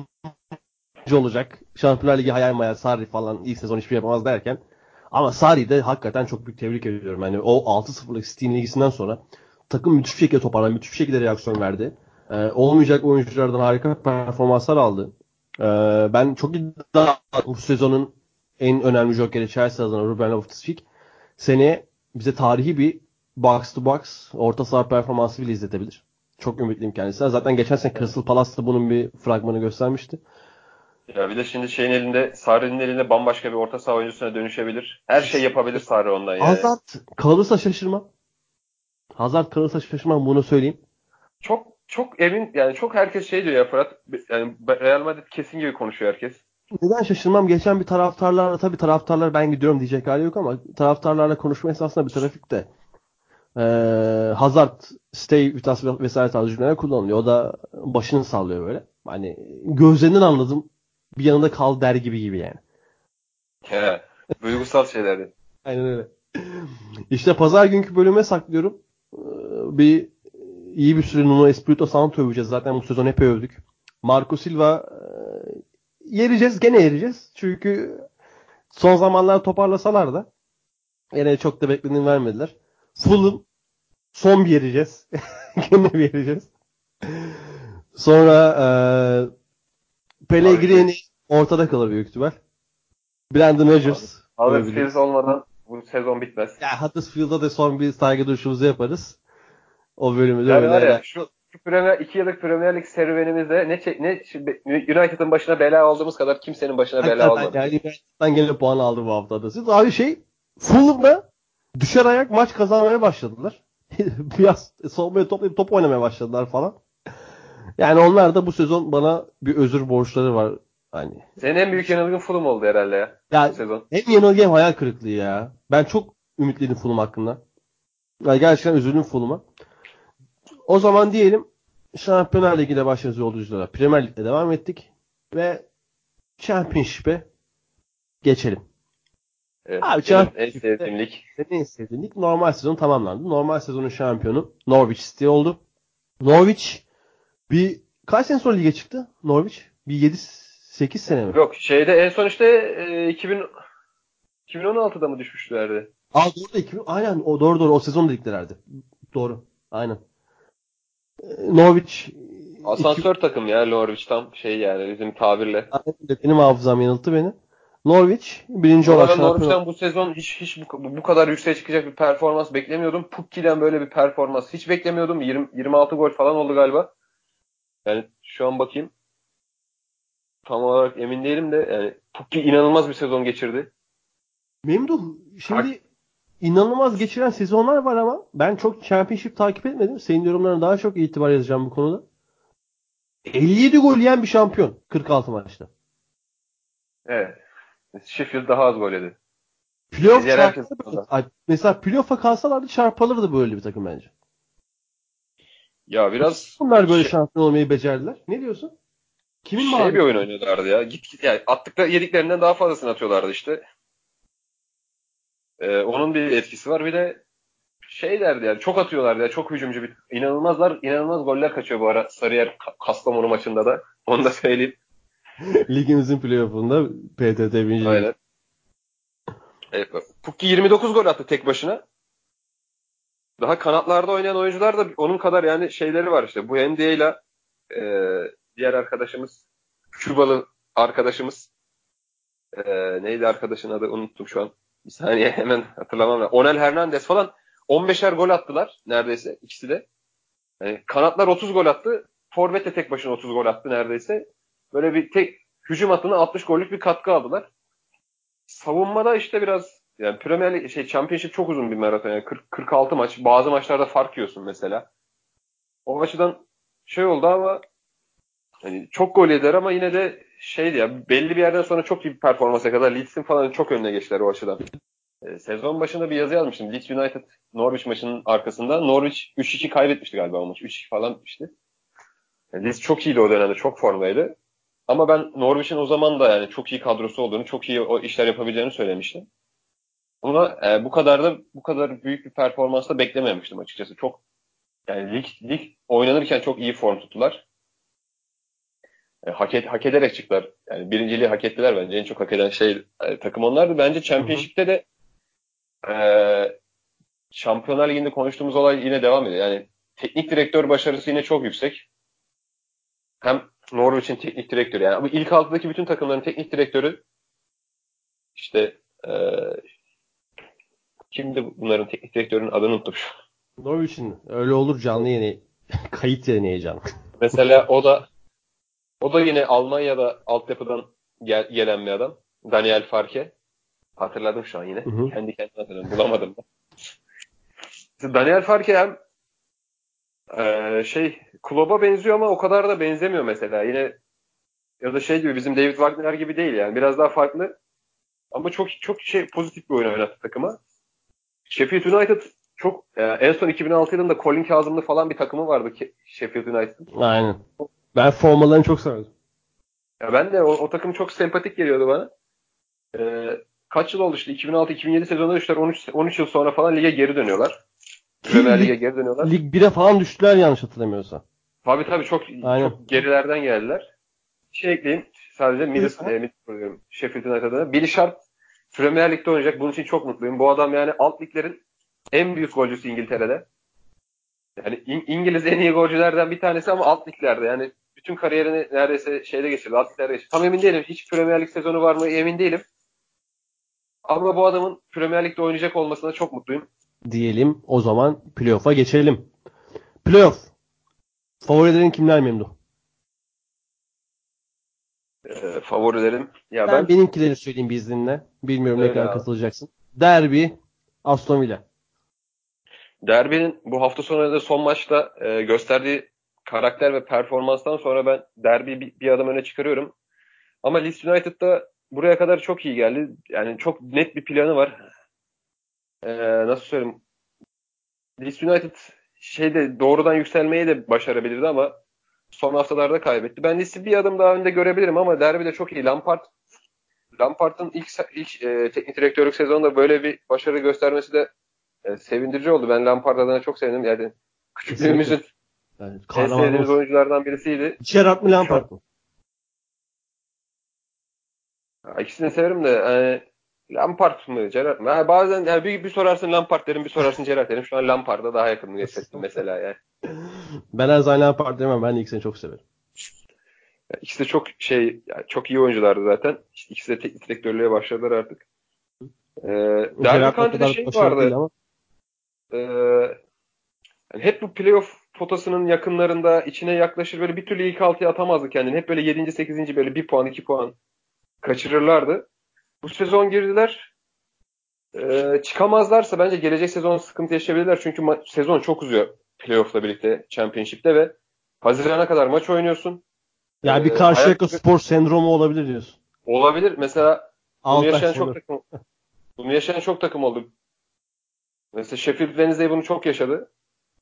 Speaker 1: olacak. Şampiyonlar Ligi hayal mayal Sarri falan ilk sezon hiçbir şey yapamaz derken ama Sarri'yi de hakikaten çok büyük tebrik ediyorum. Yani o 6-0'lık City'nin ilgisinden sonra takım müthiş bir şekilde toparlandı. Müthiş bir şekilde reaksiyon verdi. Ee, olmayacak oyunculardan harika performanslar aldı. Ee, ben çok iddialı bu sezonun en önemli jokeri Chelsea adına Ruben Loftus-Cheek seneye bize tarihi bir box to box orta saha performansı bile izletebilir. Çok ümitliyim kendisine. Zaten geçen sene Crystal Palace'da bunun bir fragmanı göstermişti.
Speaker 2: Ya bir de şimdi şeyin elinde, Sarri'nin elinde bambaşka bir orta saha oyuncusuna dönüşebilir. Her şey yapabilir Sarri ondan yani.
Speaker 1: Hazard kalırsa şaşırmam. Hazard kalırsa şaşırmam bunu söyleyeyim.
Speaker 2: Çok çok emin yani çok herkes şey diyor ya Fırat yani Real Madrid kesin gibi konuşuyor herkes
Speaker 1: neden şaşırmam? Geçen bir taraftarlarla tabii taraftarlar ben gidiyorum diyecek hali yok ama taraftarlarla konuşma esnasında bir trafikte e, Hazard, stay, vitas vesaire tarzı cümleler kullanılıyor. O da başını sallıyor böyle. Hani gözlerinden anladım. Bir yanında kal der gibi gibi yani.
Speaker 2: He, duygusal şeylerdi.
Speaker 1: Aynen öyle. İşte pazar günkü bölüme saklıyorum. Bir iyi bir süre Nuno Espirito Santo öveceğiz. Zaten bu sezon hep övdük. Marco Silva yereceğiz. Gene yereceğiz. Çünkü son zamanlar toparlasalar da yine çok da beklediğini vermediler. Fulham son bir yereceğiz. gene bir yereceğiz. Sonra e, Pellegrini ortada kalır büyük ihtimal. Brandon Rodgers.
Speaker 2: Huddersfield olmadan bu sezon bitmez.
Speaker 1: Ya Huddersfield'a da son bir saygı duruşumuzu yaparız. O bölümü de
Speaker 2: yani
Speaker 1: öyle.
Speaker 2: Ya, şu, şu Premier, iki yıllık Premier Lig serüvenimizde ne, ne United'ın başına bela olduğumuz kadar kimsenin başına bela olmadı.
Speaker 1: Yani United'dan gene puan aldı bu haftada. Siz abi şey Fulham'da düşer ayak maç kazanmaya başladılar. Biraz savunmaya toplayıp top oynamaya başladılar falan. Yani onlar da bu sezon bana bir özür borçları var. Hani.
Speaker 2: Senin en büyük yanılgın Fulham oldu herhalde ya.
Speaker 1: Ya sezon. hem yanılgı hem hayal kırıklığı ya. Ben çok ümitliydim Fulham hakkında. Yani gerçekten üzüldüm Fulham'a. O zaman diyelim Şampiyonlar Ligi ile başlıyoruz yolculara. Premier Lig'de devam ettik. Ve Championship'e geçelim.
Speaker 2: Evet, Abi en sevdiğim lig.
Speaker 1: En sevdiğim lig normal sezon tamamlandı. Normal sezonun şampiyonu Norwich City oldu. Norwich bir kaç sene sonra lige çıktı Norwich? Bir 7 8 sene mi?
Speaker 2: Yok şeyde en son işte e, 2000 2016'da mı düşmüşlerdi?
Speaker 1: Aa doğru da 2000 aynen o doğru doğru o sezon dediklerdi. Doğru. Aynen. E, Norwich
Speaker 2: asansör iki... takım ya Norwich tam şey yani bizim tabirle.
Speaker 1: Aynen, benim hafızam yanılttı beni. Norwich birinci olarak.
Speaker 2: Norwich'ten bu sezon hiç hiç bu, bu kadar yükseğe çıkacak bir performans beklemiyordum. Pukki'den böyle bir performans hiç beklemiyordum. 20, 26 gol falan oldu galiba. Yani şu an bakayım. Tam olarak emin değilim de yani Pukki inanılmaz bir sezon geçirdi.
Speaker 1: Memduh şimdi Hak. inanılmaz geçiren sezonlar var ama ben çok Championship takip etmedim. Senin yorumlarına daha çok itibar yazacağım bu konuda. 57 gol yiyen bir şampiyon 46 maçta.
Speaker 2: Evet. Sheffield daha az gol yedi.
Speaker 1: Playoff mesela playoff'a kalsalardı çarpılırdı böyle bir takım bence.
Speaker 2: Ya biraz
Speaker 1: bunlar böyle şey, şampiyon olmayı becerdiler. Ne diyorsun?
Speaker 2: Kimin şey bir oyun oynuyorlardı ya. Git git yani attıkları yediklerinden daha fazlasını atıyorlardı işte. Ee, onun bir etkisi var. Bir de şey derdi yani çok atıyorlardı ya. Çok hücumcu bir inanılmazlar inanılmaz goller kaçıyor bu ara Sarıyer Kastamonu maçında da. Onu da söyleyeyim.
Speaker 1: Ligimizin playoff'unda PTT birinci.
Speaker 2: Aynen. Evet, Pukki 29 gol attı tek başına. Daha kanatlarda oynayan oyuncular da onun kadar yani şeyleri var işte. Bu ile e, diğer arkadaşımız Kübalı arkadaşımız e, neydi arkadaşın adı unuttum şu an. Bir saniye hemen hatırlamam. Onel Hernandez falan 15'er gol attılar neredeyse ikisi de. Yani kanatlar 30 gol attı. Forvet de tek başına 30 gol attı neredeyse. Böyle bir tek hücum hattına 60 gollük bir katkı aldılar. Savunmada işte biraz yani Premier League şey Championship çok uzun bir maraton yani 40, 46 maç. Bazı maçlarda fark yiyorsun mesela. O açıdan şey oldu ama hani çok gol eder ama yine de şeydi ya belli bir yerden sonra çok iyi bir performansa kadar Leeds'in falan çok önüne geçtiler o açıdan. E, sezon başında bir yazı yazmıştım. Leeds United Norwich maçının arkasında. Norwich 3-2 kaybetmişti galiba o maç. 3-2 falan bitmişti. Yani Leeds çok iyiydi o dönemde. Çok formdaydı. Ama ben Norwich'in o zaman da yani çok iyi kadrosu olduğunu, çok iyi o işler yapabileceğini söylemiştim. Ama e, bu kadar da bu kadar büyük bir performansla beklememiştim açıkçası. Çok yani lig, lig oynanırken çok iyi form tuttular. E, hak, et, hak ederek çıktılar. Yani birinciliği hak ettiler bence. En çok hak eden şey e, takım onlardı. Bence Championship'te de e, Şampiyonlar Ligi'nde konuştuğumuz olay yine devam ediyor. Yani teknik direktör başarısı yine çok yüksek. Hem Norwich'in teknik direktörü yani bu ilk altıdaki bütün takımların teknik direktörü işte e, kimdi bunların teknik direktörünün adını unuttum şu.
Speaker 1: Norwich'in öyle olur canlı yeni kayıt heyecan.
Speaker 2: Mesela o da o da yine Almanya'da altyapıdan gel, gelen bir adam. Daniel Farke. Hatırladım şu an yine. Hı hı. Kendi kendime hatırladım. Bulamadım da. Daniel Farke hem ee, şey Kloba benziyor ama o kadar da benzemiyor mesela. Yine ya da şey gibi bizim David Wagner gibi değil yani. Biraz daha farklı. Ama çok çok şey pozitif bir oyun oynattı takıma. Sheffield United çok e, en son 2006 yılında Colin Kazımlı falan bir takımı vardı ki Sheffield United'ın.
Speaker 1: Aynen. Ben formalarını çok severdim.
Speaker 2: Ya ben de o, o takım çok sempatik geliyordu bana. Ee, kaç yıl oldu işte 2006-2007 sezonunda düştüler 13, 13 yıl sonra falan lige geri dönüyorlar. Premier Lig'e geri dönüyorlar.
Speaker 1: Lig 1'e falan düştüler yanlış hatırlamıyorsam.
Speaker 2: Tabii tabii çok, Aynen. çok gerilerden geldiler. Şey ekleyeyim sadece Middlesbrough, e, Middlesbrough Sheffield United'a. Billy Sharp Premier Lig'de oynayacak. Bunun için çok mutluyum. Bu adam yani alt liglerin en büyük golcüsü İngiltere'de. Yani İng- İngiliz en iyi golcülerden bir tanesi ama alt liglerde. Yani bütün kariyerini neredeyse şeyde geçirdi. Alt liglerde geçirdi. Tam emin değilim. Hiç Premier Lig sezonu var mı emin değilim. Ama bu adamın Premier Lig'de oynayacak olmasına çok mutluyum.
Speaker 1: Diyelim o zaman playoff'a geçelim. Playoff. Favorilerin kimler memnun?
Speaker 2: Ee, favorilerim. Ya
Speaker 1: ben,
Speaker 2: ben
Speaker 1: benimkileri söyleyeyim bir izninle. Bilmiyorum ne kadar
Speaker 2: abi.
Speaker 1: katılacaksın. Derby, Aston Villa.
Speaker 2: Derby'nin bu hafta sonu oynadığı son maçta e, gösterdiği karakter ve performanstan sonra ben Derby bir, bir adım öne çıkarıyorum. Ama Leeds United'da buraya kadar çok iyi geldi. Yani çok net bir planı var. Ee, nasıl söyleyeyim? Leeds United şeyde doğrudan yükselmeyi de başarabilirdi ama son haftalarda kaybetti. Ben Leeds'i bir adım daha önde görebilirim ama Derby de çok iyi. Lampard Lampard'ın ilk ilk e, teknik direktörlük sezonunda böyle bir başarı göstermesi de e, sevindirici oldu. Ben Lampard adına çok sevindim. Yani küçüklüğümüzün
Speaker 1: Yani
Speaker 2: en sevdiğimiz oyunculardan birisiydi.
Speaker 1: Gerrard mı Lampard mı?
Speaker 2: İkisini severim de yani Lampard mı Gerrard mı? Ha, bazen yani bir, bir sorarsın Lampard derim bir sorarsın Gerrard derim. Şu an Lampard'a daha yakın hissettim mesela yani.
Speaker 1: Ben her zaman Lampard demem. Ben de ikisini çok severim.
Speaker 2: Ya, İkisi de çok şey yani çok iyi oyunculardı zaten. İşte İkisi de teknik direktörlüğe başladılar artık. Ee, Derby County'de şey vardı.
Speaker 1: ama.
Speaker 2: Ee, yani hep bu playoff potasının yakınlarında içine yaklaşır böyle bir türlü ilk altıya atamazdı kendini. Hep böyle 7. 8. böyle 1 puan 2 puan kaçırırlardı. Bu sezon girdiler. Ee, çıkamazlarsa bence gelecek sezon sıkıntı yaşayabilirler. Çünkü ma- sezon çok uzuyor playoff'la birlikte Championship'te ve Haziran'a kadar maç oynuyorsun.
Speaker 1: Yani bir
Speaker 2: Ee,
Speaker 1: Karşıyaka
Speaker 2: hayat-
Speaker 1: spor sendromu olabilir diyorsun.
Speaker 2: Olabilir. Mesela bunu yaşayan çok takım bunu yaşayan çok takım oldu. Mesela Sheffield Wednesday bunu çok yaşadı.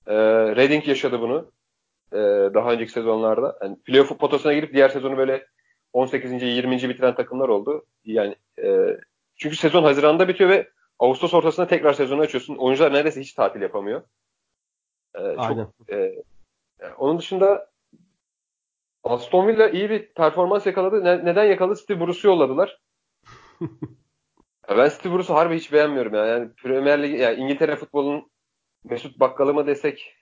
Speaker 2: Ee, Reading yaşadı bunu. Ee, daha önceki sezonlarda. Yani playoff potasına girip diğer sezonu böyle 18. 20. bitiren takımlar oldu. Yani e, çünkü sezon Haziran'da bitiyor ve Ağustos ortasında tekrar sezonu açıyorsun. Oyuncular neredeyse hiç tatil yapamıyor. Ee,
Speaker 1: Aynen.
Speaker 2: çok, e, yani onun dışında Aston Villa iyi bir performans yakaladı. Ne- neden yakaladı? Steve Bruce'u yolladılar. Ben Steve Bruce'u harbi hiç beğenmiyorum ya. Yani Premier Lig, yani İngiltere futbolunun Mesut Bakkalı mı desek,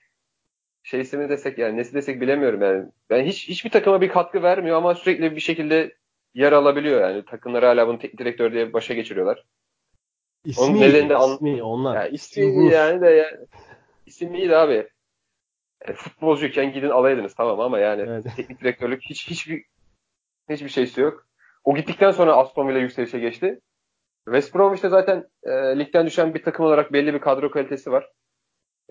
Speaker 2: şeysi mi desek yani nesi desek bilemiyorum yani. Ben hiç hiçbir takıma bir katkı vermiyor ama sürekli bir şekilde yer alabiliyor yani. Takımları hala bunu teknik direktör diye başa geçiriyorlar. Onun
Speaker 1: İsmi,
Speaker 2: nedeni de an-
Speaker 1: ismi onlar.
Speaker 2: Ya
Speaker 1: Steve
Speaker 2: ismi yani de yani, isim iyiydi abi. E, futbolcuyken gidin alaydınız tamam ama yani
Speaker 1: Evet.
Speaker 2: teknik direktörlük hiç hiçbir hiçbir şeysi yok. O gittikten sonra Aston Villa yükselişe geçti. West Bromwich'te zaten e, ligden düşen bir takım olarak belli bir kadro kalitesi var.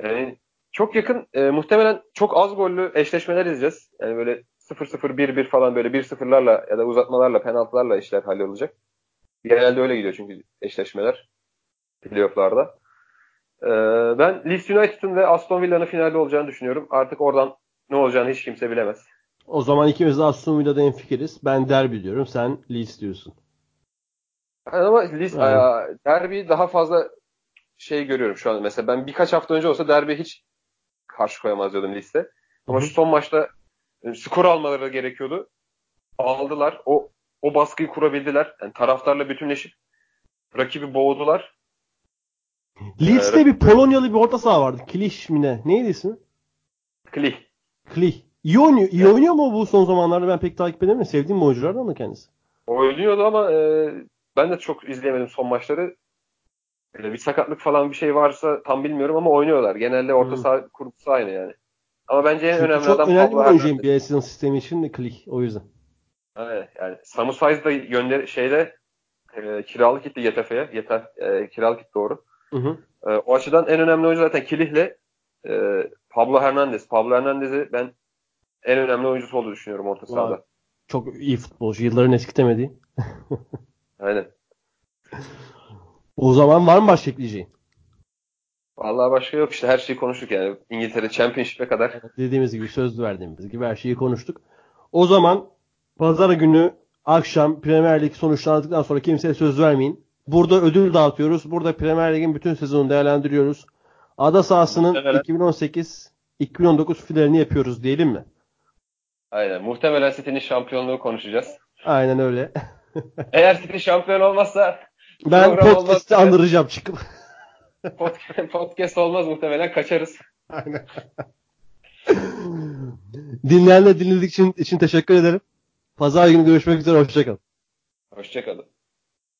Speaker 2: Yani çok yakın, e, muhtemelen çok az gollü eşleşmeler izleyeceğiz. Yani böyle 0-0, 1-1 falan böyle 1-0'larla ya da uzatmalarla, penaltılarla işler hallolacak. Genelde öyle gidiyor çünkü eşleşmeler playoff'larda. E, ben Leeds United'ın ve Aston Villa'nın finalde olacağını düşünüyorum. Artık oradan ne olacağını hiç kimse bilemez.
Speaker 1: O zaman ikimiz de Aston Villa'da enfikiriz. Ben derbi diyorum. Sen Leeds diyorsun.
Speaker 2: Yani ama Leeds,
Speaker 1: Evet.
Speaker 2: aa, derbi daha fazla şey görüyorum şu an. Mesela ben birkaç hafta önce olsa derbi hiç karşı koyamaz diyordum Leeds'te. Ama şu son maçta e, skor almaları gerekiyordu. Aldılar. O o baskıyı kurabildiler. Yani taraftarla bütünleşip rakibi boğdular.
Speaker 1: Leeds'te
Speaker 2: Evet.
Speaker 1: bir Polonyalı bir orta saha vardı. Klich mi ne? Neydi ismi?
Speaker 2: Klih.
Speaker 1: Klich. İyi oynuyor, iyi oynuyor mu bu son zamanlarda? Ben pek takip edemiyorum. Sevdiğim oyunculardan da kendisi.
Speaker 2: Oynuyordu ama e, ben de çok izleyemedim son maçları. Bir sakatlık falan bir şey varsa tam bilmiyorum ama oynuyorlar. Genelde orta saha kurgusu aynı yani. Ama bence en
Speaker 1: Çünkü
Speaker 2: önemli
Speaker 1: çok
Speaker 2: adam
Speaker 1: önemli
Speaker 2: Pablo
Speaker 1: bir oyuncu
Speaker 2: Hernandez.
Speaker 1: NBA'sinin sistemi için de Klich. O yüzden.
Speaker 2: Evet, yani Samu Size da gönder şeyde e, kiralık gitti Getafe'ye. Yeter, e, kiralık gitti doğru.
Speaker 1: Hı hı.
Speaker 2: E, o açıdan en önemli oyuncu zaten Kilih'le e, Pablo Hernandez. Pablo Hernandez'i ben en önemli oyuncusu olduğunu düşünüyorum orta sahada.
Speaker 1: Çok iyi futbolcu. Yılların eskitemediği.
Speaker 2: Aynen.
Speaker 1: O zaman var mı başka ekleyeceğin?
Speaker 2: Vallahi başka yok işte her şeyi konuştuk yani. İngiltere Championship'e kadar.
Speaker 1: Dediğimiz gibi söz verdiğimiz gibi her şeyi konuştuk. O zaman pazar günü akşam Premier Lig sonuçlandıktan sonra kimseye söz vermeyin. Burada ödül dağıtıyoruz. Burada Premier Lig'in bütün sezonunu değerlendiriyoruz. Ada sahasının
Speaker 2: Muhtemelen.
Speaker 1: 2018-2019 finalini yapıyoruz diyelim mi?
Speaker 2: Aynen. Muhtemelen City'nin şampiyonluğu konuşacağız.
Speaker 1: Aynen öyle.
Speaker 2: Eğer City şampiyon olmazsa
Speaker 1: Ben
Speaker 2: olmaz.
Speaker 1: andıracağım çıkıp.
Speaker 2: podcast, podcast olmaz muhtemelen kaçarız.
Speaker 1: Aynen. Dinleyenler dinledik için, için teşekkür ederim. Pazar günü görüşmek üzere. Hoşçakalın.
Speaker 2: Hoşçakalın.